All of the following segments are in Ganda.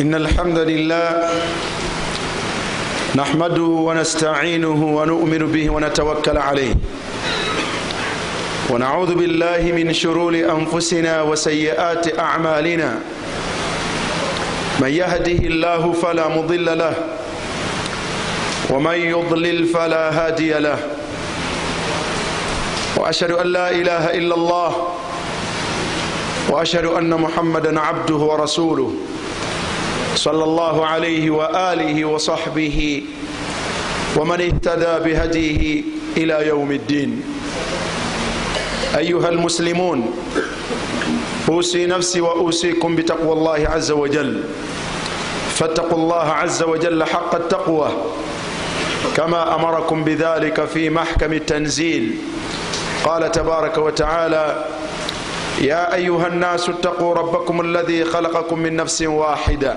إن الحمد لله نحمده ونستعينه ونؤمن به ونتوكل عليه. ونعوذ بالله من شرور أنفسنا وسيئات أعمالنا. من يهده الله فلا مضل له ومن يضلل فلا هادي له. وأشهد أن لا إله إلا الله وأشهد أن محمدا عبده ورسوله. صلى الله عليه وآله وصحبه ومن اهتدى بهديه إلى يوم الدين. أيها المسلمون أوصي نفسي وأوصيكم بتقوى الله عز وجل. فاتقوا الله عز وجل حق التقوى كما أمركم بذلك في محكم التنزيل. قال تبارك وتعالى يا أيها الناس اتقوا ربكم الذي خلقكم من نفس واحدة.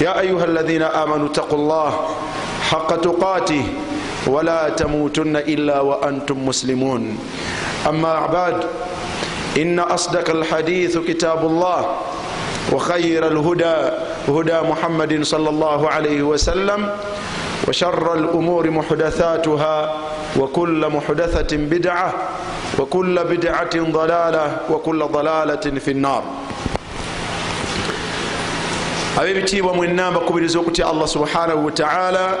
يا أيها الذين آمنوا اتقوا الله حق تقاته ولا تموتن إلا وأنتم مسلمون. أما بعد إن أصدق الحديث كتاب الله وخير الهدى هدى محمد صلى الله عليه وسلم وشر الأمور محدثاتها وكل محدثة بدعة وكل بدعة ضلالة وكل ضلالة في النار. Abebitiibwa mwenna mbakubiriza okutya allah subhanahu wataala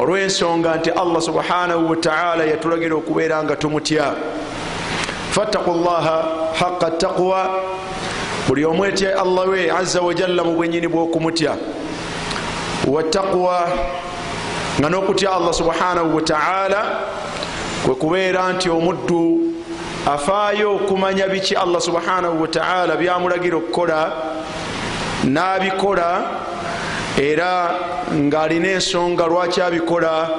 olwensonga nti allah subhanahu wataala yatulagira okubeera nga tumutya. Fattaku llaha haqa taqwa buli omu etya allah we aza wajalla mu bwenyini bwokumutya. Wataqwa nga n'okutya allah subhanahu wataala kwe kubeera nti omuddu afaayo okumanya biki allah subhanahu wataala byamulagira okukola n'abikola era ng'alina ensonga lwaki abikola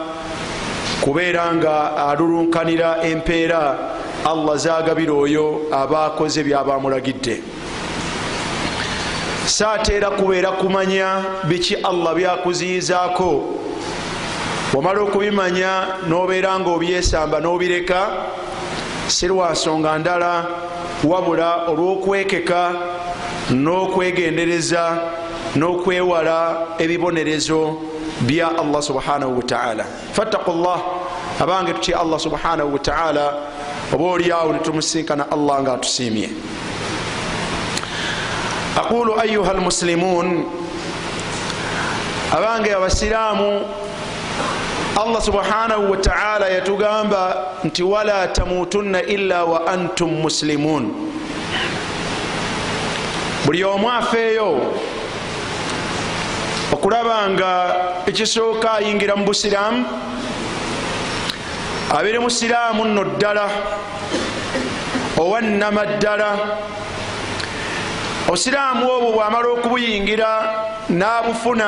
kubeera nga alulunkanira empeera allah zagabira oyo aba akoze byabamulagidde. Saateera kubeera kumanya biki allah byakuziyizaako. Wamala okubimanya nobeera nga obyesamba nobireka si lwa nsonga ndala wabula olw'okwekeka n'okwegendereza n'okwewala ebibonerezo bya allah subhanahu wataala fattaku llah abange tutya allah subhanahu wataala oba oliawo netumusinkana allah nga atusiimye aqulu ayuha almuslimun abange abasiraamu allah subhanahu wataala yatugamba nti wala tamutunna illa wa antum muslimun buli omu afeeyo. Okulaba nga ekisooka ayingira mu busiraamu abeere musiraamu nno ddala owannama ddala. Obusiraamu obwo bwamala okubuyingira n'abufuna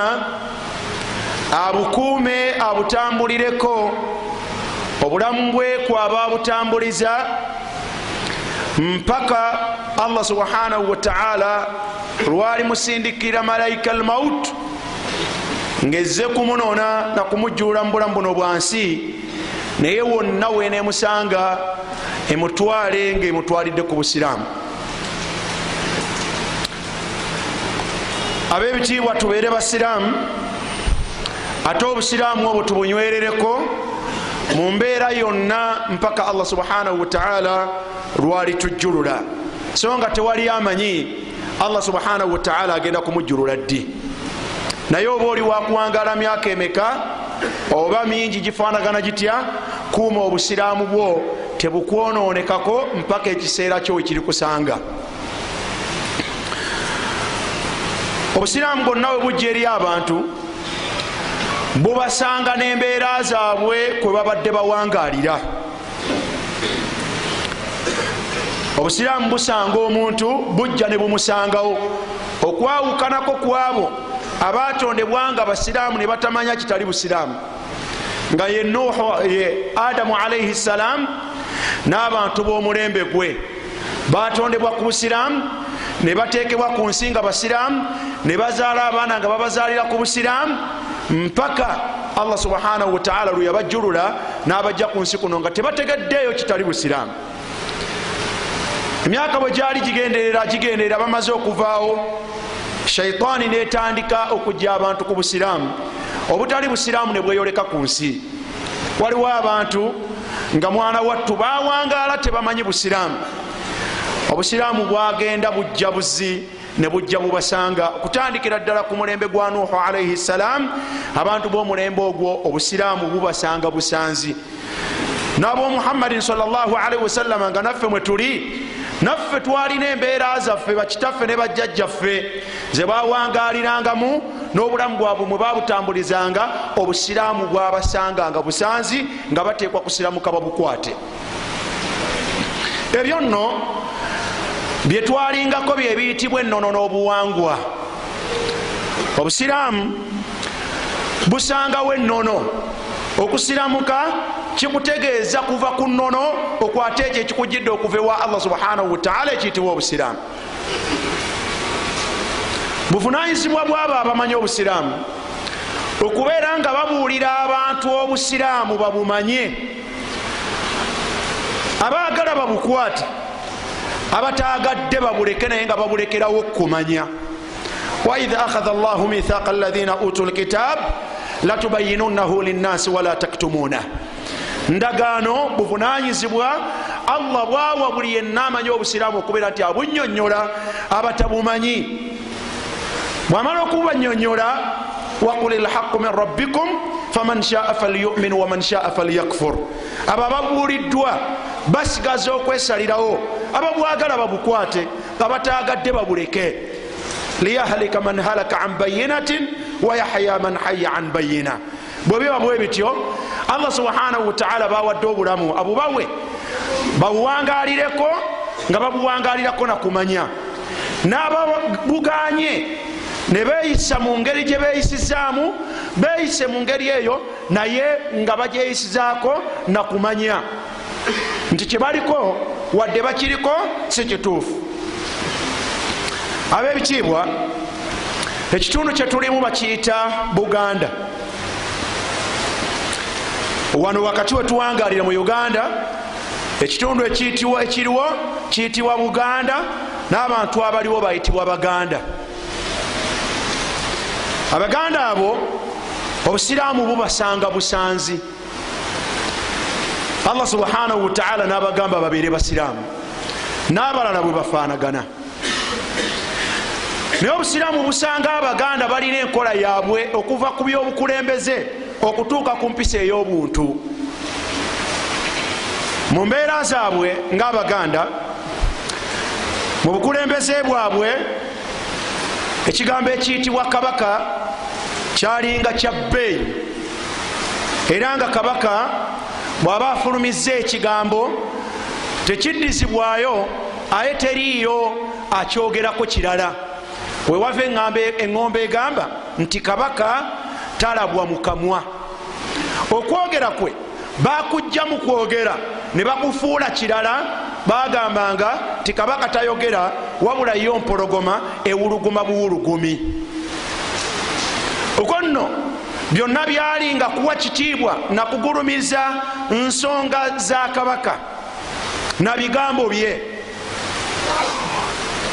abukuume abutambulireko. Obulamu bwekw aba abutambuliza mpaka allah subhanahu wataala lwali musindikira malaika almaut ngezze kumunoona nakumujjuula mu bulamu buno bwansi naye wonna wenemusanga emutwale nga emutwalidde ku busiraamu. Ab'ebitiibwa tubeere basiraamu ate obusiraamu obwo tubunywerereko mu mbeera yonna mpaka allah subhanahu wataala lwali tujjulula. So nga tewali amanyi allah subhanahu wataala agenda kumujjulula ddi. Naye oba oli wakuwangala myaka emeka oba mingi gifaanagana gitya kuuma obusiraamu bwo tebukwonoonekako mpaka ekiseera kyo wekiri kusanga. Obusiraamu bwonna we bujja eri abantu bubasanga n'embeera zaabwe kwe babadde bawangaalira obusiraamu busanga omuntu bujja ne bumusangawo. Okwawukanako kwabo abatondebwa nga basiraamu ne batamanya kitali busiraamu. Nga ye nuhu ye adamu alaihi ssalaamu n'abantu b'omulembe gwe. Batondebwa ku busiraamu ne batekebwa ku nsi nga basiraamu ne bazaala abaana nga babazaalira ku busiraamu mpaka allah subhanahu wataala lwe yabajjulula n'abajja ku nsi kuno nga tebategeddeeyo kitali busiraamu. Emyaka bwe gyali gigenderera gigenderera bamaze okuvaawo shaitaani netandika okujja abantu ku busiraamu. Obutali busiraamu ne bweyoleka ku nsi. Waliwo abantu nga mwana wattu bawangaala tebamanyi busiraamu. Obusiraamu bwagenda bujja buzi ne bujja bubasanga okutandikira ddala ku mulembe gwa nuhu alaihi ssalaamu abantu b'omulembe ogwo obusiraamu bubasanga busanzi. N'ab'omuhammadin salaalaihi wasallama nga naffe mwe tuli naffe twalina embeera zaffe bakitaffe ne bajjajjaffe ze bawangalirangamu n'obulamu bwabwe mwe babutambulizanga obusiraamu bwabasanganga busanzi nga bateekwa kusiramuka babukwate. Ebyo nno byetwalingako byebiyitibwa ennono n'obuwangwa. Obusiraamu busangawo ennono. Okusiramuka kikutegeeza kuva ku nnono okwate ekyo ekikujidde okuva ewa allah subhanahu wataala ekiyitibwa obusiraamu. Buvunanyizibwa bwabo abamanyi obusiraamu okubeera nga babuulira abantu obusiraamu babumanye. Abaagala babukwate abatagadde babuleke naye nga babulekerawo kumanya. Waidha akhadha llahu mithaqa alaina utu lkitab latubayinunahu linnasi wala taktumuna. Ndagaano buvunanyizibwa allah bwawa buli yenna amanyi obusiraamu okubeera nti abunyonyola abatabumanyi. Bwamala okubanyonyola waqul lhaqu min rabbikum faman shaa falyumin waman shaa falyakfur. Abo ababuuliddwa basigaza okwesalirawo. Ababwagala babukwate abatagadde babuleke. Liyahlika man halaka an bayinatin wayahya man haya an bayina. Bwebiba bwe bityo allah subhanahu wataala bawadde obulamu. Abubawe babuwangalireko nga babuwangalirako nakumanya n'ababuganye ne beyisa mu ngeri gye beyisizaamu beyise mu ngeri eyo naye nga bagyeyisizaako nakumanya. Nti kyebaliko wadde bakiriko si kituufu. Ab'ebitiibwa ekitundu kyetulimu bakiyita buganda. Wano wakati wetuwangalira mu uganda ekitundu ekiriwo kiyitibwa buganda n'abantu abaliwo bayitibwa baganda abaganda abo obusiraamu bubasanga busanzi. Allah subhanahu wataala n'abagamba babeere basiraamu. N'abalala bwe bafaanagana. Naye obusiraamu busanga abaganda balina enkola yaabwe okuva ku byobukulembeze okutuuka ku mpisa ey'obuntu. Mu mbeera zaabwe ngaabaganda mu bukulembeze bwabwe ekigambo ekiyitibwa kabaka kyalinga kya bbeeyi. Era nga kabaka bw'aba afulumiza ekigambo tekiddizibwayo aye teriiyo akyogerako kirala. Wewava eŋŋombe egamba nti kabaka talabwa mu kamwa. Okwogera kwe bakujja mu kwogera ne bakufuula kirala bagambanga ti kabaka tayogera wabula yo mpologoma ewuluguma buwulugumi okwo nno byonna byali nga kuwa kitiibwa nakugulumiza nsonga za kabaka na bigambo bye.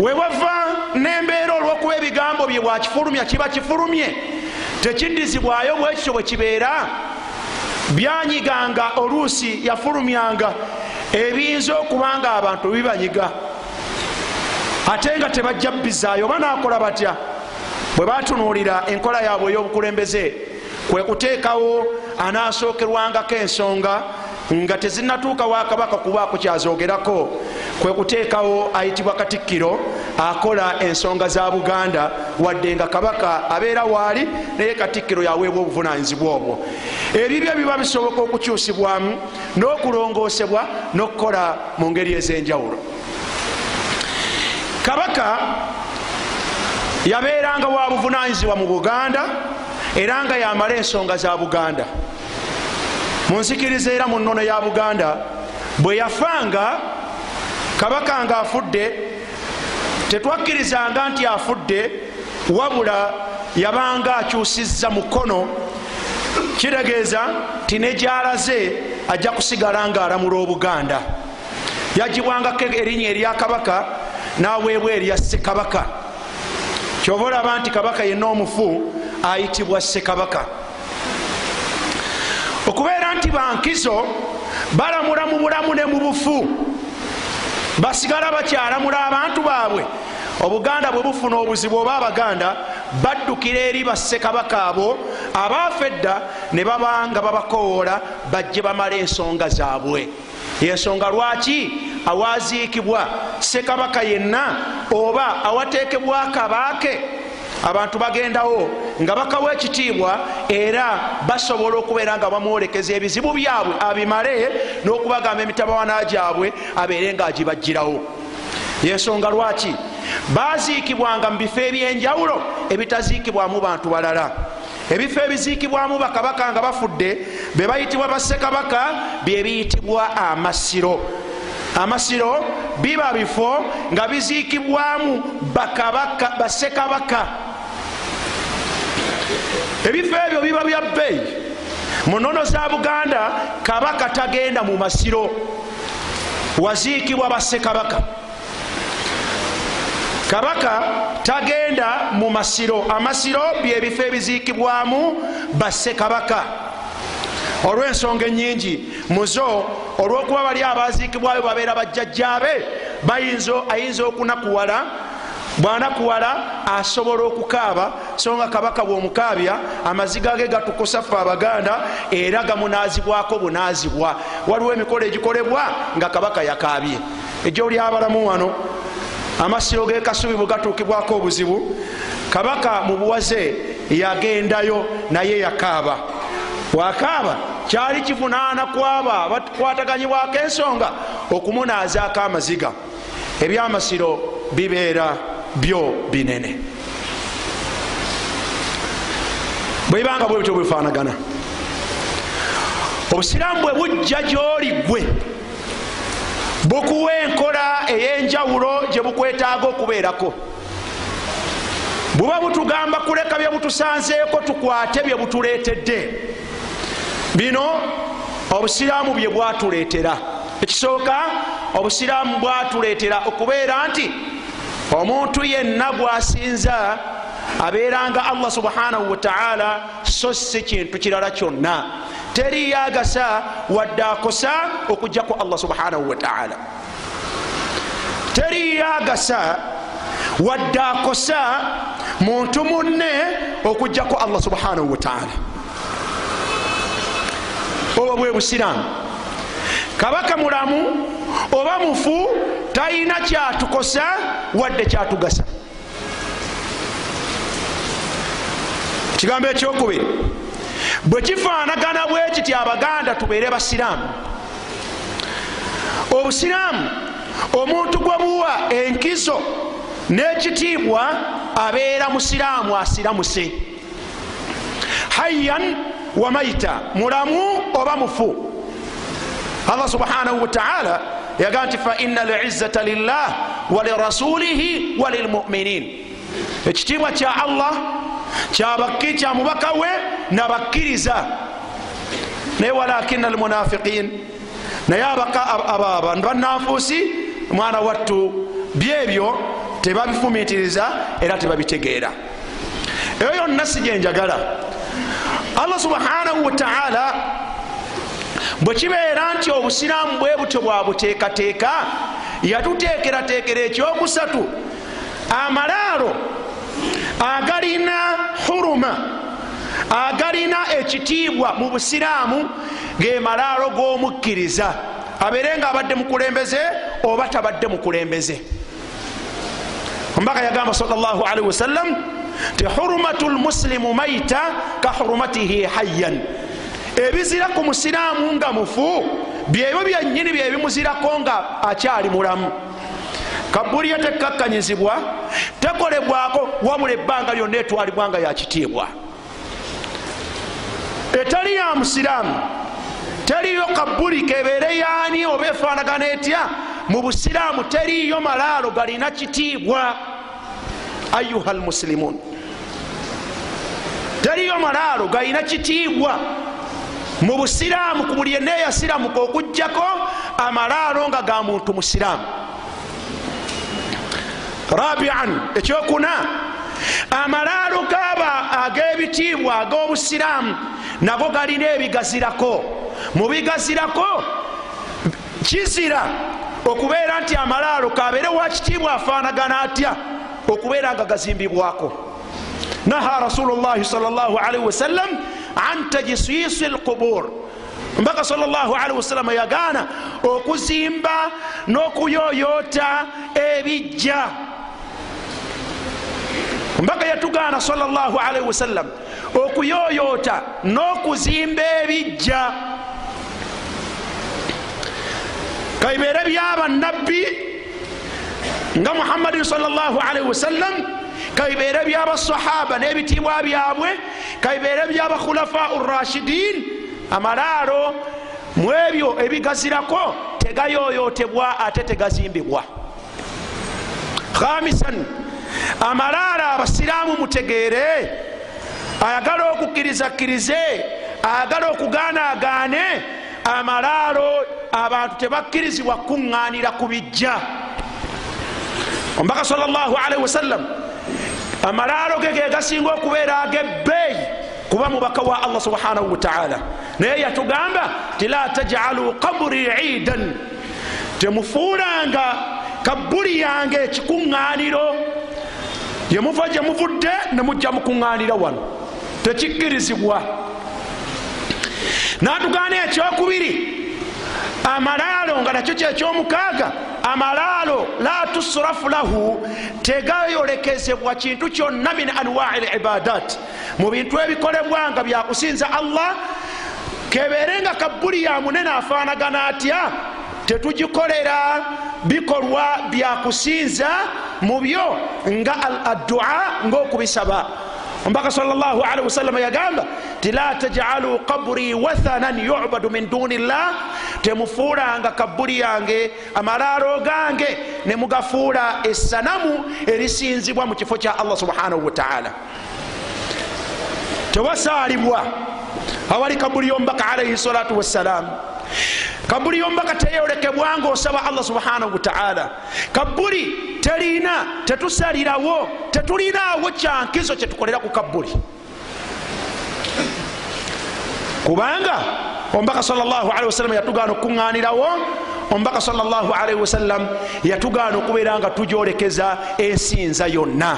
Wewava nembeera olwokuba ebigambo bye bwakifulumya kiba kifulumye. Tekiddizibwayo bwekityo bwe kibeera. Byanyiganga oluusi yafulumyanga. Ebiyinza okuba nga abantu bibanyiga. Ate nga tebajja bizaayo oba nakola batya bwe batunuulira enkola yaabwe ey'obukulembeze kwe kuteekawo anasookerwangako ensonga nga tezinatuuka wakabaka kubaako kyazogerako kwe kuteekawo ayitibwa katikkiro akola ensonga za buganda wadde nga kabaka abeera waali naye katikkiro yaweebwa obuvunanyizibwa obwo. Ebibyo biba bisoboka okukyusibwamu n'okulongoosebwa n'okukola mu ngeri ez'enjawulo. Kabaka yabeeranga wa buvunanyizibwa mu buganda era nga yamala ensonga za buganda. Munzikiriza era mu nnono ya buganda bwe yafanga kabaka nga afudde tetwakkirizanga nti afudde wabula yabanga akyusiza mukono kitegeeza ti nejalaze ajja kusigala nga alamula obuganda. Yagibwangako erinnya erya kabaka naweebwa erya sekabaka kyoba olaba nti kabaka yenna omufu ayitibwa sekabaka okubeera nti bankizo balamula mu bulamu ne mu bufu. Basigala bakyalamula abantu baabwe. Obuganda bwe bufuna obuzibu oba abaganda baddukira eri bassekabaka abo abaafa edda ne baba nga babakowoola bajje bamala ensonga zaabwe. Ensonga lwaki awaziikibwa. Sekabaka yenna oba awateekebwako abaake abantu bagendawo nga bakawa ekitiibwa era basobola okubeera nga bamwolekeza ebizibu byabwe abimale n'okubagamba emitabawana gyabwe abeere nga agibajjirawo. Yensonga lwaki? Baziikibwanga mu bifo ebyenjawulo ebitaziikibwamu bantu balala. Ebifo ebiziikibwamu bakabaka nga bafudde be bayitibwa bassekabaka byebiyitibwa amasiro amasiro biba bifo nga biziikibwamu bakabaka bassekabaka ebifo ebyo biba bya bbeeyi mu nnono za buganda kabaka tagenda mu masiro. Waziikibwa bassekabaka kabaka tagenda mu masiro. Amasiro byebifo ebiziikibwamu bassekabaka olw'ensonga enyingi muzo olw'okuba bali abaziikibwayo babeera bajjajjaabe ayinza okunakuwala bwanakuwala asobola okukaaba. So nga kabaka bwomukaabya amaziga ge gatukosa ffe abaganda era gamunazibwako bunazibwa waliwo emikolo egikolebwa nga kabaka yakaabye. Ejoli abalamu wano amasiro gekasubi bwe gatuukibwako obuzibu. Kabaka mu buwaze yagendayo naye yakaaba. Wakaaba kyali kivunaana kwaba bakwataganyibwako ensonga okumunazaako amaziga. Ebyamasiro bibeera byo binene. Bwebanga bwe bityo bwebifaanagana obusiraamu bwe bujja gyoli gwe bukuwa enkola ey'enjawulo gye bukwetaaga okubeerako. Buba butugamba kuleka bye butusanzeeko tukwate bye butuleetedde bino obusiraamu bye bwatuleetera. Ekisooka obusiraamu bwatuleetera okubeera nti omuntu yenna gwasinza abeeranga allah subhanahu wataala so si kintu kirala kyonna. Teriyagasa wadde akosa okujjaku allah subhanahu wataala teriyagasa wadde akosa muntu munne okujjaku allah subhanahu wataala obwo bwe busiraamu. Kabaka mulamu oba mufu talina kyatukosa wadde kyatugasa. Kigambo ekyokubiri bwe kifaanagana bwe kiti abaganda tubeere basiraamu? Obusiraamu omuntu gwe buwa enkizo n'ekitiibwa abeera musiraamu asiramuse hayyan wa maita mulamu oba mufu allah subhanahu wataala yagaa nti faina lizzata lillah walirasulihi walilmuminin ekitiibwa kya allah kya mubaka we nabakkiriza naye walakina almunafiqin naye ababa banafuusi mwana wattu byebyo tebabifumitiriza era tebabitegeera. Eyo yonna si gyenjagala allah subhanahu wataala bwe kibeera nti obusiraamu bwe butyo bwabuteekateeka yatuteekerateekera ekyokusatu. Amalaalo agalina huruma agalina ekitiibwa mu busiraamu ge malaalo g'omukkiriza. Abeere nga abadde mukulembeze oba tabadde mukulembeze ombaka yagamba salli wasallam ti hurumatu lmusilimu maita ka hurumatihi hayyan ebizira ku musiraamu nga mufu byebyo byenyini byebimuzirako nga akyali mulamu. Kabuli ye tekakkanyizibwa tekolebwako wabula ebbanga lyonna etwalibwanga yakitiibwa etali ya musiraamu teriyo kabuli kebeere yaani oba efaanagana etya? Mu busiraamu teriyo malaalo galina kitiibwa. Ayuha lmusilimun teriyo malaalo galina kitiibwa mu busiraamu ku buli yenna eyasiramuka okugjako amalaalo nga ga muntu musiraamu rabian ekyokuna amalaalo gaba ag'ebitiibwa ag'obusiraamu nago galina ebigazirako. Mu bigazirako kizira okubeera nti amalaalo kabeere wakitiibwa afaanagana atya okubeera nga gazimbibwako. Naha rasulullahi salllahalihi wasallam an tajisisi lqubur mbaka salllahalihi wasallam yagaana okuzimba n'okuyoyoota ebijja. Mbaka yatugaana salllahalihi wasallam okuyoyoota n'okuzimba ebijja. Kabibeere byabannabbi nga muhammadin salllahalihi wasallam kabibeere byabasahaba n'ebitiibwa byabwe. Kabibeere byabakhulafau rashidin. Amalaalo mu ebyo ebigazirako tegayoyotebwa ate tegazimbibwa. Khamisan amalaalo abasiraamu mutegeere ayagala okukkirizakkirize ayagala okugaanaagaane amalaalo abantu tebakkirizibwa kuŋŋaanira ku bijja. Omubaka salllahalihi wasallam amalaalo ge ge gasinga okubeera ag'ebbeeyi kuba mubaka wa allah subhanahu wataala naye yatugamba ti la tajalu qaburi iidan. Temufuulanga kabbuli yange ekikuŋŋaaniro. Yemuva gye muvudde nemujja mukuŋŋaanira wano. Tekikkirizibwa. Natugaana ekyokubiri amalaalo nga nakyo kyekyomukaaga amalaalo la tusrafu lahu tegayolekezebwa kintu kyonna min anwai libadat mu bintu ebikolebwa nga byakusinza allah kebeere nga kabbuli ya munene afaanagana atya? Tetugikolera bikolwa byakusinza mu byo nga addua ngaokubisaba ombaka salllahalihi wasallama yagamba ti la tajalu qaburi wathanan yubadu min duni llah temufuulanga kabbuli yange amalaalo gange nemugafuula essanamu erisinzibwa mu kifo kya allah subhanahu wataala tewasaalibwa awali kabbuli yombaka alaihi salatu wassalam kabbuli yombaka teyolekebwanga osaba allah subhanahu wataala kabbuli terina tetusalirawo tetulinaawo kyankizo kyetukolera ku kabbuli. Kubanga omubaka salllahalihi wasallam yatugaana okuŋŋaanirawo omubaka salllahalihi wasallam yatugaana okubeera nga tujolekeza ensinza yonna.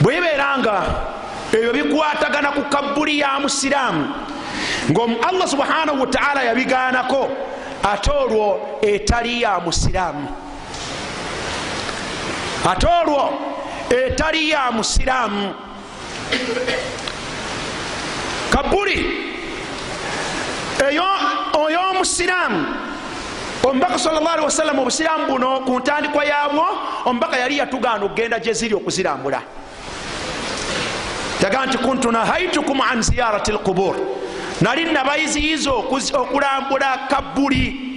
Bwebeera nga ebyo bikwatagana ku kabbuli ya musiraamu. nga allah subhanahu wataala yabigaanako ate olwo etali ya musiraamu. Ate olwo etali ya musiraamu. Kabuli oy'omusiraamu omubaka salllahalihi wasallam obusiraamu buno ku ntandikwa yabwo omubaka yali yatugaana okugenda gye ziri okuzirambula. Yagaa nti kuntu nahaitukum an ziyarati lqubur nali nabayiziyiza okulambula kabuli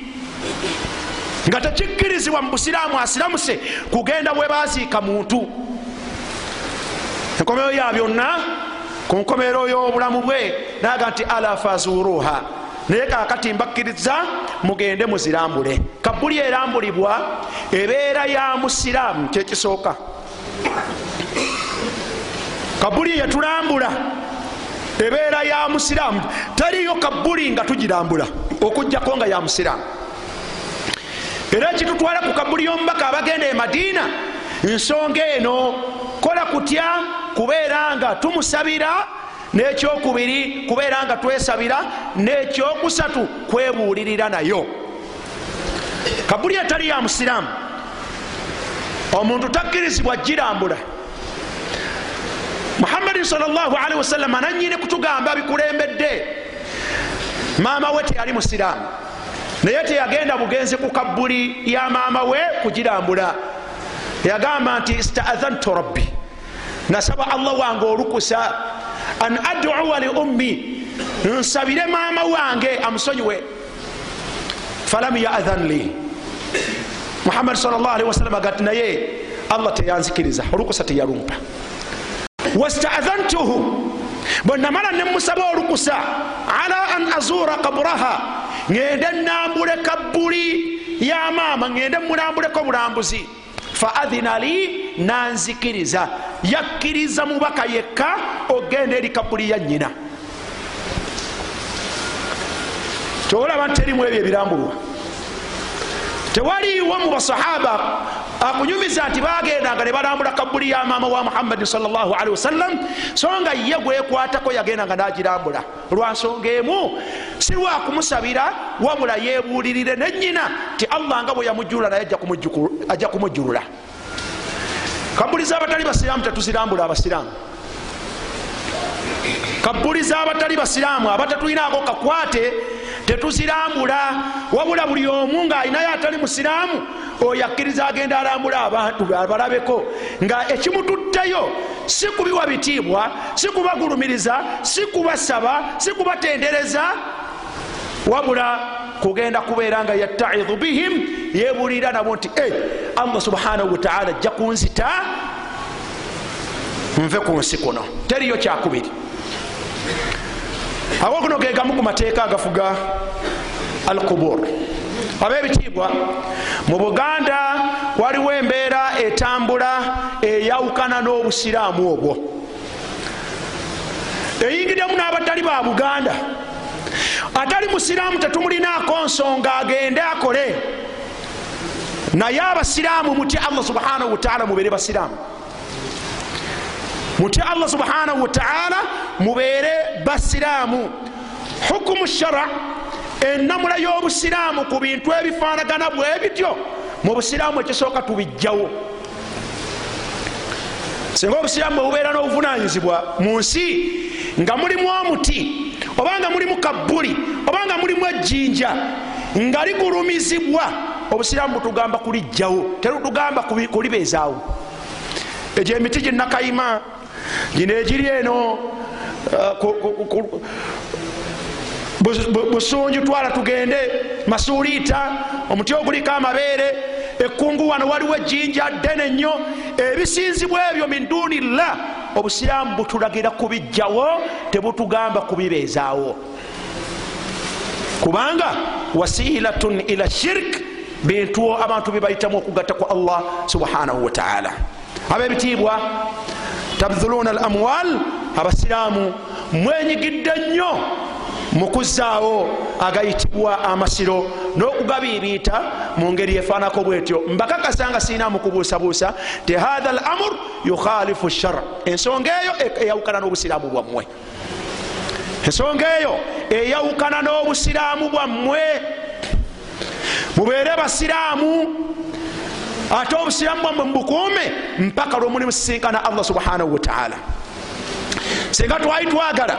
nga tekikkirizibwa mu busiraamu asiramuse kugenda bwe baziika muntu. Enkomero ya byonna ku nkomero y'obulamu bwe naga nti ala fazuruha naye kakati mbakkiriza mugende muzirambule. Kabuli erambulibwa ebeera ya musiraamu kyekisooka kabuli yetulambula ebeera ya musiraamu taliyo kabuli nga tugirambula okugjako nga ya musiraamu. Era ekitutwala ku kabuli y'omubaka abagenda e madiina nsonga eno kola kutya kubeera nga tumusabira n'ekyokubiri kubeera nga twesabira n'ekyokusatu kwebuulirira nayo. Kabuli etali ya musiraamu omuntu takkirizibwa girambula muhammadin salllahalihi wasallama nanyini kutugamba bikulembedde. Maama we teyali musiraamu naye teyagenda bugenzi ku kabbuli ya maama we kugirambula. Yagamba nti istaadhantu rabbi nasaba allah wange olukusa an aduwa li ummi nsabire maama wange amusonyiwe. Falam yaadhan li. Muhammadi salllahalihi wasallam agati naye allah teyanzikiriza olukusa teyalumpa wastaadhantuhu bwenamala nemusaba olukusa ala an azura kaburaha ngende nambule kabbuli ya maama ngende mulambuleko bulambuzi faadhina li nanzikiriza yakkiriza mubaka yekka ogenda eri kabbuli ya nyina tolaba nti terimu ebyo ebirambulwa tewaliwo mu basahaba akunyumiza nti bagendanga ne balambula kabbuli ya maama wa muhammadin salllahalihi wasallam so nga ye gwekwatako yagendanga nagirambula. Lwansonga emu si lwakumusabira wabula yebulirire nenyina ti allah nga bwe yamujulula naye ajja kumujulula kabbuli zabatali basiraamu tetuzirambula abasiraamu. Kabbuli zabatali basiraamu abatatulinaako kakwate tetuzirambula wabula buli omu ngaalinayo atali musiraamu oyo akkiriza agenda alambula abantu abalabeko nga ekimututteyo si kubiwa bitiibwa si kubagulumiriza si kubasaba si kubatendereza wabula kugenda kubeera nga yattaidhu bihim yebulira nabo nti e allah subhanahu wataala ajja kunzita nve ku nsi kuno. Teriyo kyakubiri. Awo kuno gegamu ku mateeka agafuga alqubur abebitiibwa. Mu buganda waliwo embeera etambula eyawukana n'obusiraamu obwo. Eyingiddemu n'abatali ba buganda. Atali musiraamu tetumulinaako nsonga agende akole. Naye abasiraamu mutye allah subhanahu wataala mubeere basiraamu. Mutye allah subhanahu wataala mubeere basiraamu. Hukumu shara enamula y'obusiraamu ku bintu ebifaanagana bwe bityo mu busiraamu ekisooka tubijjawo. Singa obusiraamu bwebubeera n'obuvunanyizibwa mu nsi nga mulimu omuti obanga mulimu kabbuli obanga mulimu ejjinja nga ligulumizibwa obusiraamu butugamba kulijjawo terutugamba kulibeezaawo. Egyo emiti ginakayima gino egiri eno busunju twala tugende masuliita omuti oguliko amabeere ekungu wano waliwo ejjinja ddene nnyo ebisinzibwa ebyo min dunillah obusiraamu butulagira kubijjawo tebutugamba kubibeezaawo kubanga wasilatun ila shirk bintu abantu bebayitamu okugatta ku allah subhanahu wataala abebitiibwa tabdhuluna al amwal abasiraamu mwenyigidde nnyo mukuzaawo agayitibwa amasiro n'okugabiibiita mu ngeri efaanako bwetyo. Mbakakasa nga siina mukubuusabuusa ti hatha al amur yukhalifu shar. Ensonga eyo eyawukana n'obusiraamu bwammwe. Ensonga eyo eyawukana n'obusiraamu bwammwe. Mubeere basiraamu ate obusiraamu bwammwe mubukuume mpaka lwomulimusisinkana allah subhanahu wataala singa twali twagala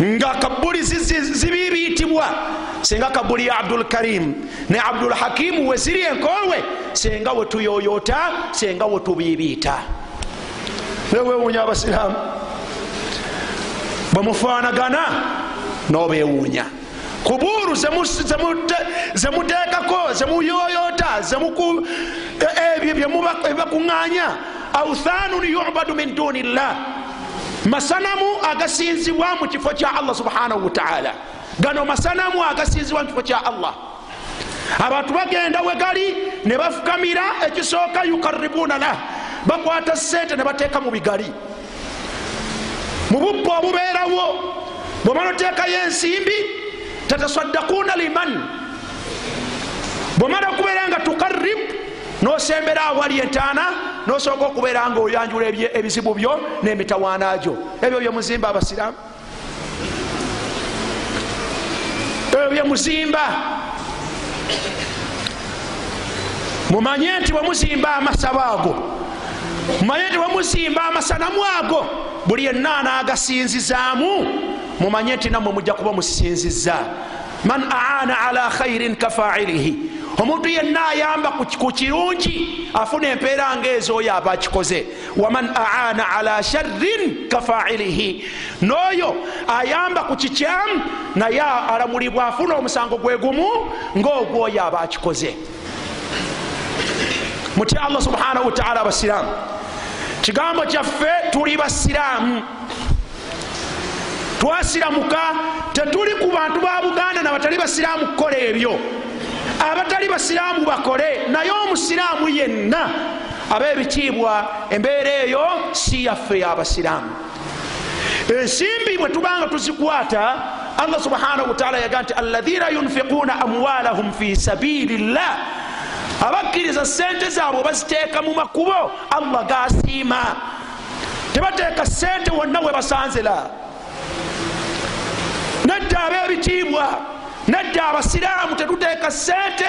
nga kabuli zibibiitibwa. Singa kabuli ya abdul karim. Ne abdul hakimu weziri enkowe singa wetuyoyota singa wetubibiita newewuunya abasiraamu. Bwemufaanagana nobewuunya kuburu zemuteekako zemuyoyota ebyo byebakuŋŋanya authanun yubadu min duni llah masanamu agasinzibwa mu kifo kya allah subhanahu wataala gano masanamu agasinzibwa mu kifo kya allah. Abantu bagenda we gali ne bafukamira ekisooka yukaribuna lah. Bakwata sente ne bateeka mu bigali. Mu bubba obubeerawo bwemala oteekayo ensimbi tatasaddakuna liman. Bwemala okubeera nga tukarib nosembera awali entaana nosooka okubeera nga oyanjula ebizibu byo nemitawaana gyo. Ebyo byemuzimba abasiramu ebyo byemuzimba mumanye nti bwemuzimba amasabo ago. Mumanye nti bwemuzimba amasanamu ago. Buli enaana agasinzizaamu mumanye nti nammwe mujja kuba musinziza man aana ala khairin kafailihi omuntu yenna ayamba ku kirungi afuna empeera ngaezo oyo aba akikoze. Waman aana ala sharrin kafailihi n'oyo ayamba ku kikyamu naye alamulibwa afuna omusango gwe gumu ngaogwoyo aba akikoze. Mutya allah subhanahu wataala abasiraamu. Kigambo kyaffe tuli basiraamu. Twasiramuka tetuli ku bantu ba buganda nabatali basiraamu kukola ebyo abatali basiraamu bakole naye omusiraamu yenna ab'ebitiibwa embeera eyo si yaffe yabasiraamu ensimbi bwe tubanga tuzikwata allah subhanahu wataala yaga nti alaina yunfiquuna amwalahum fi sabili llah abakkiriza sente zaabwe baziteeka mu makubo allah gasiima. Tebateeka sente wonna we basanzela nedda ab'ebitiibwa nedda abasiraamu tetuteeka sente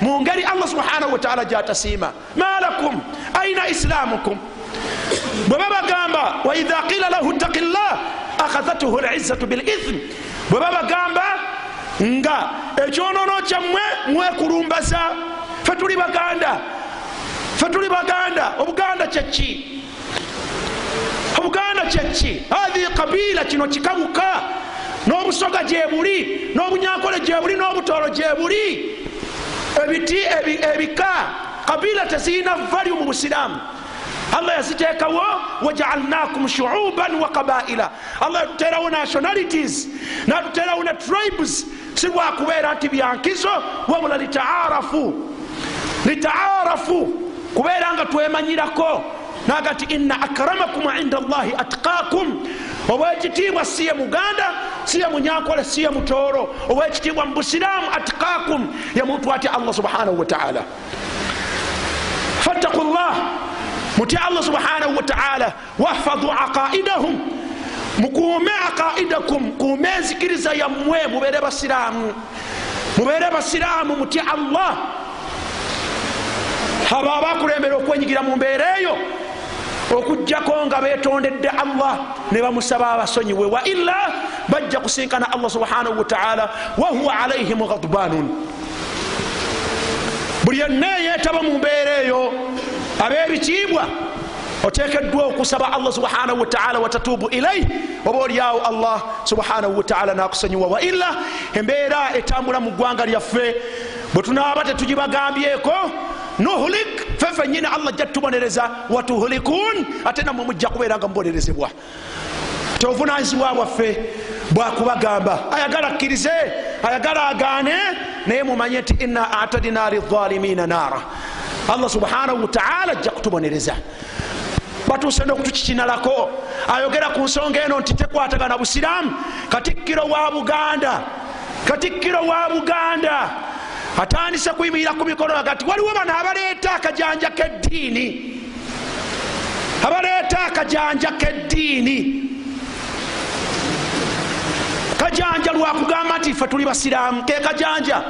mu ngeri allah subhanahu wataala gyatasiima. Malakum aina islaamukum? Bwe babagamba waidha qila lahu ttaki llah akhadhathu lizzatu bilithim bwe babagamba nga ekyonono kyammwe mwekulumbaza fe tuli baganda fe tuli baganda obuganda kyeki obuganda kyeki hathi kabila kino kikabuka n'obusoga gyebuli n'obunyankole gyebuli n'obutoolo gyebuli ebiti ebika kabila tezirina valyu mu busiraamu. Allah yaziteekawo wajaalnakum shuuban wa kabaila allah yatuterawo nationalities natuterawo ne tribes. Si lwakubeera nti byankizo wabula litaarafu. Litaarafu. Kubeera nga twemanyirako. Naga ti inna akramakum inda allahi atqakum obwekitiibwa siye muganda siye munyankole siye mutooro obwekitiibwa mu busiraamu atqakum ye muntu atya allah subhanahu wataala fattaku llah mutya allah subhanahu wataala wahfadhu aqaidahum mukuume aqaidakum kuume enzikiriza yammwe mubeere basiraamu. Mubeere basiraamu mutya allah. Abo abakulembera okwenyigira mu mbeera eyo okugjako nga betondedde allah ne bamusaba abasonyiwe wa ila bajja kusinkana allah subhanahu wataala wahuwa alaihim ghadbanun. Buli yenna eyetaba mu mbeera eyo ab'ebitiibwa otekeddwa okusaba allah subhanahu wataala watatubu ilaih oba oliawo allah subhanahu wataala nakusonyiwa wa ila embeera etambula mu ggwanga lyaffe bwe tunaaba tetugibagambyeko nuhlik fefe nyina allah ajja tubonereza watuhulikun ate namwe mujja kubeera nga mubonerezebwa tobuvunanyizibwa bwaffe bwakubagamba ayagala akkirize ayagala agaane naye mumanye nti ina atadina lizalimina naara. Allah subhanahu wataala ajja kutubonereza. Batuuse nokutukikinalako. Ayogera ku nsonga eno nti tekwatagana busiraamu. Katikkiro wa buganda katikkiro wa buganda atandise kuyimirira ku mikono agati waliwo bano abaleeta akajanja keddiini. Abaleeta akajanja keddiini. Kajanja lwakugamba nti fe tuli basiraamu. Ke kajanja?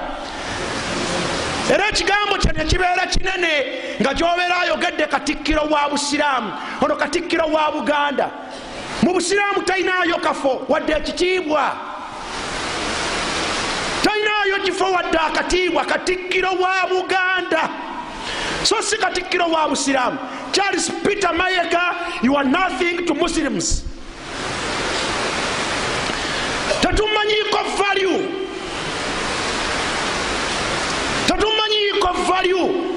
Era ekigambo kye nekibeera kinene nga gyobeera ayogedde katikkiro wa busiraamu. Ono katikkiro wa buganda. Mu busiraamu talinayo kafo wadde ekitiibwa kifo wadde akatiibwa katikkiro wa buganda. So si katikkiro wa busiraamu. Charles peter mayega you are nothing to muslims. Tetumanyiko value. Tetumanyiko value.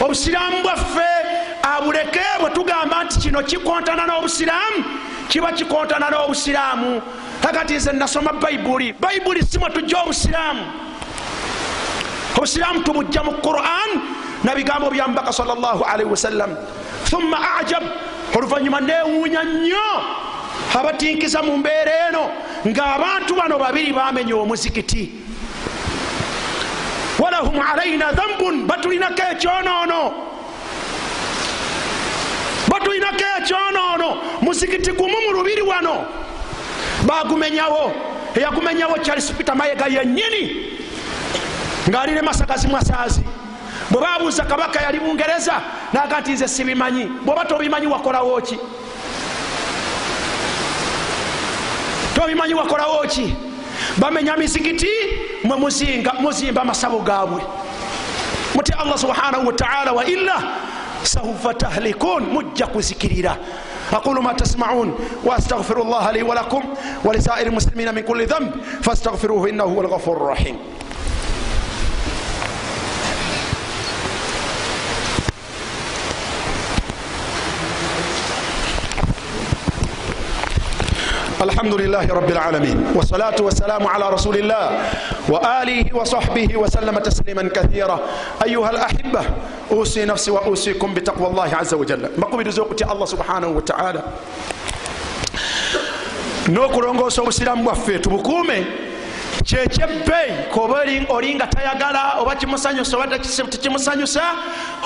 Obusiraamu bwaffe abuleke bwe tugamba nti kino kikontana n'obusiraamu kiba kikontana n'obusiraamu. Agati nze nasoma bayibuli bayibuli simwe tujja obusiraamu obusiraamu tubujja mu quran nabigambo bya mubaka salllahalaihi wasallam. Thumma ajab. Oluvanyuma newuunya nnyo abatinkiza mu mbeera eno. Ng'abantu bano babiri bamenya omuzikiti walahum alaina dhambun. Batulinako ekyonoono batulinako ekyonoono muzikiti gumu mu lubiri wano. Bagumenyawo. Eyagumenyawo charles peter mayega yennyini ng'alire masagazi masaazi bwe babuuza kabaka yali bungereza naga nti nze sibimanyi. Bwoba tobimanyi wakolawo ki? Tobimanyi wakolawo ki? Bamenya mizikiti mwe muzimba amasabo gaabwe. Muti allah subhanahu wataala wailla saufa tahlikun mujja kuzikirira. Aqulu ma tasmaun waastagfiru llah li walakum walisairi lmuslimina min kulli dhanb faastagfiruhu innahu huwa lghafuru rahim. الحمد لله رب العالمين والصلاة والسلام على رسول الله وآله وصحبه وسلم تسليما كثيرا أيها الأحبة أوصي نفسي وأوصيكم بتقوى الله عز وجل مقبل رزقتي الله سبحانه وتعالى n'okulongoosa obusiramu bwaffe tubukuume Kyekyebbeeyi koba olinga tayagala oba kimusanyusa oba tekimusanyusa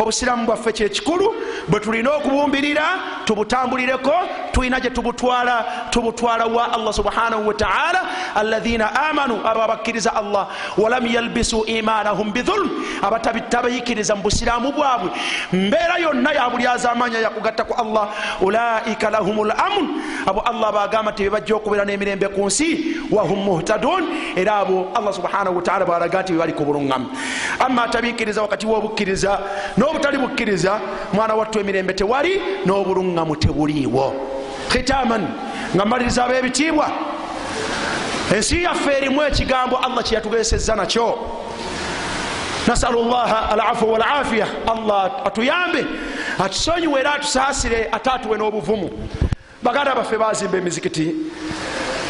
obusiramu bwaffe kyekikulu bwe tulina okubumbirira tubutambulireko tulina gye tubutwala tubutwala wa allah subhanahu wataala alaina amanu abo abakkiriza allah walam yalbisu imanahum bidhulm abatabayikiriza mu busiramu bwabwe. Mbeera yonna yabulyaza amanya yakugatta ku allah ulaika lahum lamun abo allah bagamba nti bebajja okubeera n'emirembe ku nsi wahum muhtadun era abo allah subhanahu wataala balaga nti bebali ku buluŋŋamu amma atabikiriza wakati wobukkiriza n'obutali bukkiriza mwana wattu emirembe tewali n'obuluŋŋamu tebuliiwo. Khitaman nga mmaliriza ab'ebitiibwa. Ensi yaffe erimu ekigambo allah kyeyatugesezza nakyo. Nasalu llaha alafu walafiya allah atuyambe atusonyiwe era atusaasire ate atuwe n'obuvumu. Baganda baffe bazimba emizikiti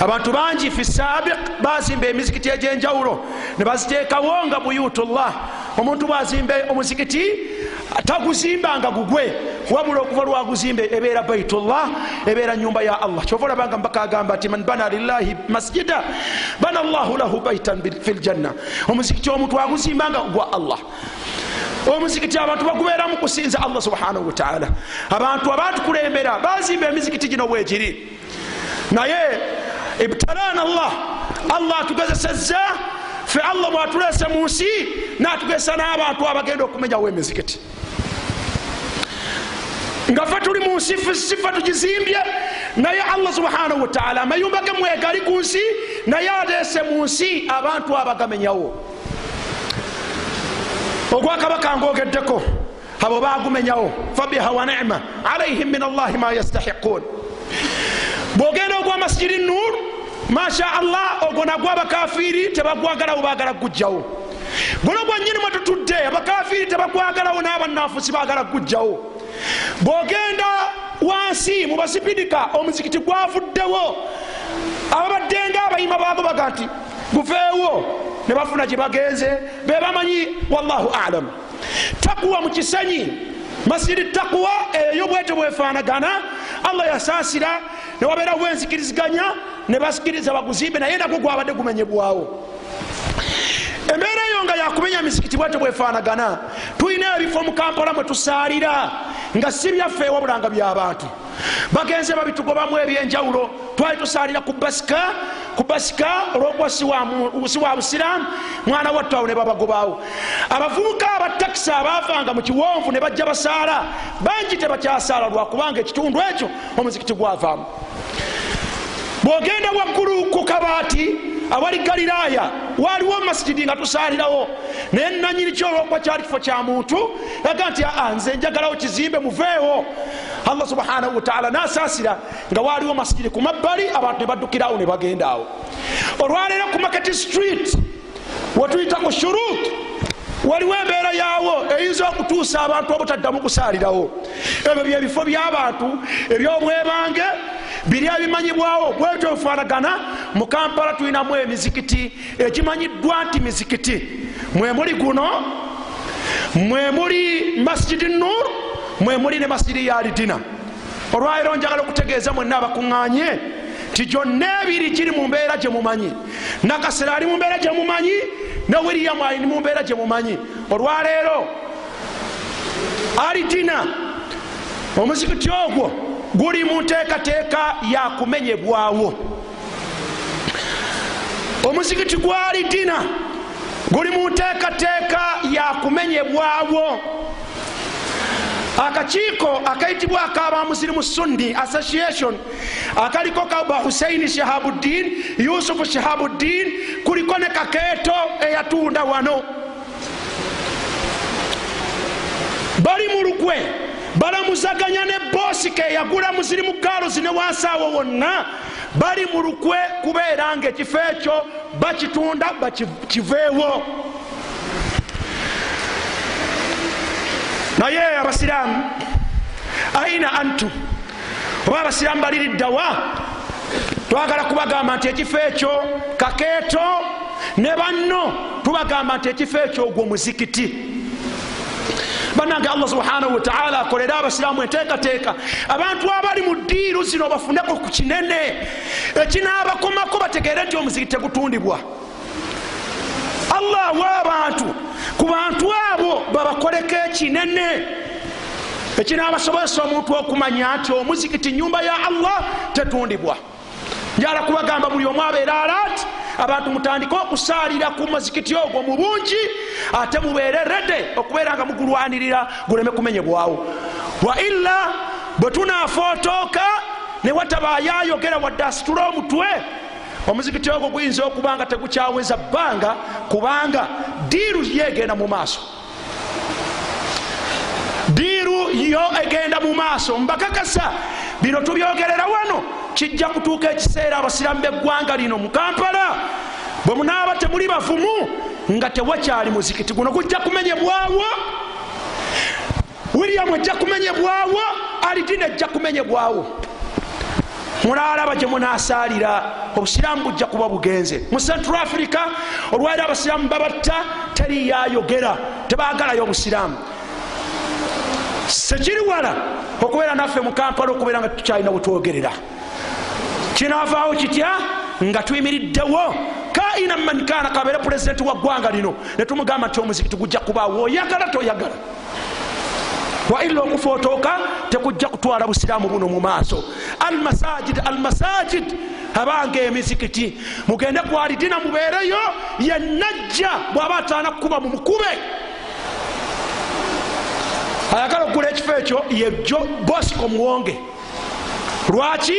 abantu bangi fi sabiq bazimba emizikiti egyenjawulo ne baziteekawo nga buyutullah omuntu bwazimba omuzikiti taguzimbanga gugwe wabula okuva lwaguzimbe ebeera baitullah ebeera nyumba ya allah. Kyova olabanga mbaka agamba nti man bana lillahi masjida bana llahu lahu baitan fi ljanna omuzikiti omuntu aguzimbanga gwa allah. Omuzikiti abantu bagubeeramu kusinza allah subhanahu wataala abantu abatukulembera bazimba emizikiti gino bwegiri naye ibtalana allah. Allah atugezesezza fe allah bwatulese mu nsi natugesa n'abantu abagenda okumenyawo emizikiti nga fe tuli mu nsi sife tugizimbye naye allah subhanahu wataala amayumba ge mwegali ku nsi naye alese mu nsi abantu abagamenyawo. Ogwakabaka ngaogeddeko abo bagumenyawo fabiha wa nima alaihim min allahi ma yastahiqun. Bwogenda ogwa masjidi nur masha allah ogwo nagwa abakafiri tebagwagalawo bagala kugujjawo guno gwanyini mwetutudde abakafiri tebagwagalawo n'abanafusi bagala kugujjawo bwogenda wansi mu basipidika omuzikiti gwavuddewo ababaddenga abayima bago baga nti guveewo ne bafuna gye bagenze be bamanyi wallahu alam takuwa mu kisanyi masiri takuwa eyo bwete bwefaanagana allah yasaasira newabeerawo enzikiriziganya ne basikiriza baguzimbe naye nagwo gwabadde gumenyebwawo embeera eyo nga yakumenya mizikiti bwete bwefaanagana tulina ebifo mu kampala mwe tusaalira nga si byaffe wabula nga byabantu bagenze babitugobamu ebyenjawulo. Twali tusaalira ku basika ku basika olwokuba si wa busiraamu mwana wattu awo ne babagobaawo abavubuka abatakisi abaavanga mu kiwonvu ne bajja basaala bangi tebakyasaala lwakubanga ekitundu ekyo omuzikiti gwavaamu. Bwogenda waggulu ku kabaati awali galiraaya waliwo masijidi nga tusaalirawo naye nanyini kyolwokuba kyali kifo kya muntu? Yaga nti aa nze njagalawo kizimbe muveewo. Allah subhanahu wataala nasaasira nga waliwo masijidi ku mabbali abantu ne baddukirawo ne bagendaawo. Olwaleero ku market street wetuyita ku shurut waliwo embeera yaawo eyinza okutuusa abantu obutaddamu kusaalirawo ebyo byebifo by'abantu ebyomwebange biri ebimanyibwawo bwetyo bifaanagana mu kampala tulinamu emizikiti. Ekimanyiddwa nti mizikiti mwemuli guno mwemuli masjidi nur mwemuli ne masjidi ya lidina olwaliro njagala okutegeeza mwenna abakuŋŋanye ti gyonna ebiri giri mu mbeera gye mumanyi. Nakasera ali mu mbeera gye mumanyi ne wiriyamu ali mu mbeera gye mumanyi. Olwaleero alidina omuzikiti ogwo guli mu nteekateeka yakumenyebwawo omuzikiti gwali dina guli mu nteekateeka yakumenyebwawo akakiiko akayitibwa akabamusirimu sunni association akaliko kaba huseini shahabuddin yusufu shahabuddin kuliko ne kakeeto eyatunda wano. Bali mu lugwe balamuzaganya ne bosike yagula muzirimu gaalozi ne wansaawo wonna. Bali mu lukwe kubeera nga ekifo ekyo bakitunda bakiveewo naye abasiraamu aina antu? Oba abasiraamu baliriddawa twagala kubagamba nti ekifo ekyo kakeeto ne banno tubagamba nti ekifo ekyo ogwo muzikiti banange allah subhanahu wataala akolera abasiraamu enteekateeka. Abantu abali mu ddiiru zino bafuneko ku kinene ekinaabakomako bategeere nti omuzikiti tegutundibwa. Allah awa abantu ku bantu abo babakoleko ekinene. Ekinaabasobozesa omuntu okumanya nti omuzikiti nyumba ya allah tetundibwa njala kubagamba buli omu abeera alaati abantu mutandike okusaalira ku muzikiti ogwo mu bungi ate mubeere rede okubeera nga mugulwanirira guleme kumenyebwawo wa illa bwe tunafotooka ne watabayo ayogera wadde asitule omutwe omuzikiti ogwo guyinza okuba nga tegukyaweza bbanga kubanga diiru yegenda mu maaso. Diiru yo egenda mu maaso mbakakasa bino tubyogerera wano kijja kutuuka ekiseera abasiramu beggwanga lino mu kampala. Bwe munaaba temuli bavumu nga tewakyali muzikiti guno. Gujja kumenyebwawo william ejja kumenyebwawo alidina ejja kumenyebwawo mulalaba gye munasaalira obusiraamu bujja kuba bugenze. Mu central africa olwali abasiraamu babatta teriyayogera tebagalayo obusiraamu. Sekiri wala okubeera naffe mu kampala okubeera nga tukyalina bwetwogerera kinavaawo kitya? Nga tuyimiriddewo. Kaina man kana kabeere pulezidenti wa ggwanga lino netumugamba nti omuzikiti gujja kubaawo oyagala toyagala. Waila okufotooka tekujja kutwala busiraamu buno mu maaso. Almasajid almasajid abanga emizikiti. Mugende kwalidina mubeereyo yenajja bwaba ataana kukuba mumukube ayagala okugula ekifo ekyo yejo bosco muwonge. Lwaki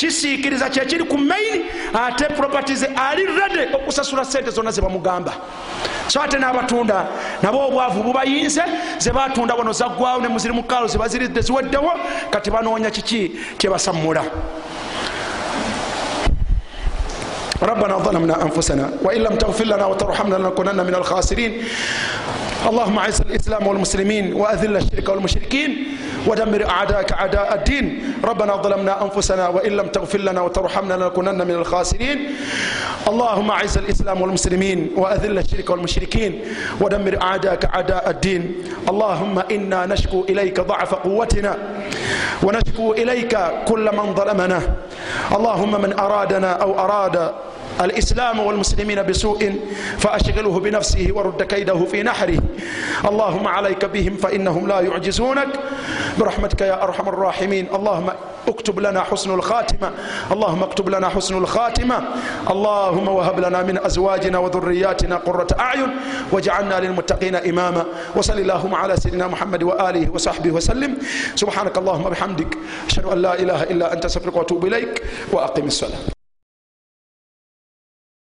kisiikiriza kyekiri ku main ate properties ali rede okusasula sente zonna zebamugamba so ate n'abatunda nabo obwavu bubayinze zebatunda wano zaggwawo ne muziri mukalo zibaziridde ziweddewo kati banoonya kiki kyebasammula ربنا ظلمنا انفسنا وان لم تغفر لنا وترحمنا لنكونن من الخاسرين اللهم اعز الاسلام والمسلمين واذل الشرك والمشركين ودمر أعداءك أعداء الدين. ربنا ظلمنا أنفسنا وإن لم تغفر لنا وترحمنا لنكونن من الخاسرين. اللهم أعز الإسلام والمسلمين وأذل الشرك والمشركين ودمر أعداءك أعداء الدين. اللهم إنا نشكو إليك ضعف قوتنا ونشكو إليك كل من ظلمنا. اللهم من أرادنا أو أراد الإسلام والمسلمين بسوء فأشغله بنفسه ورد كيده في نحره. اللهم عليك بهم فإنهم لا يعجزونك. برحمتك يا أرحم الراحمين. اللهم اكتب لنا حسن الخاتمة. اللهم اكتب لنا حسن الخاتمة. اللهم وهب لنا من أزواجنا وذرياتنا قرة أعين. واجعلنا للمتقين إماما. وصل اللهم على سيدنا محمد وآله وصحبه وسلم. سبحانك اللهم بحمدك. أشهد أن لا إله إلا أنت أستغفرك وأتوب إليك. وأقم الصلاة.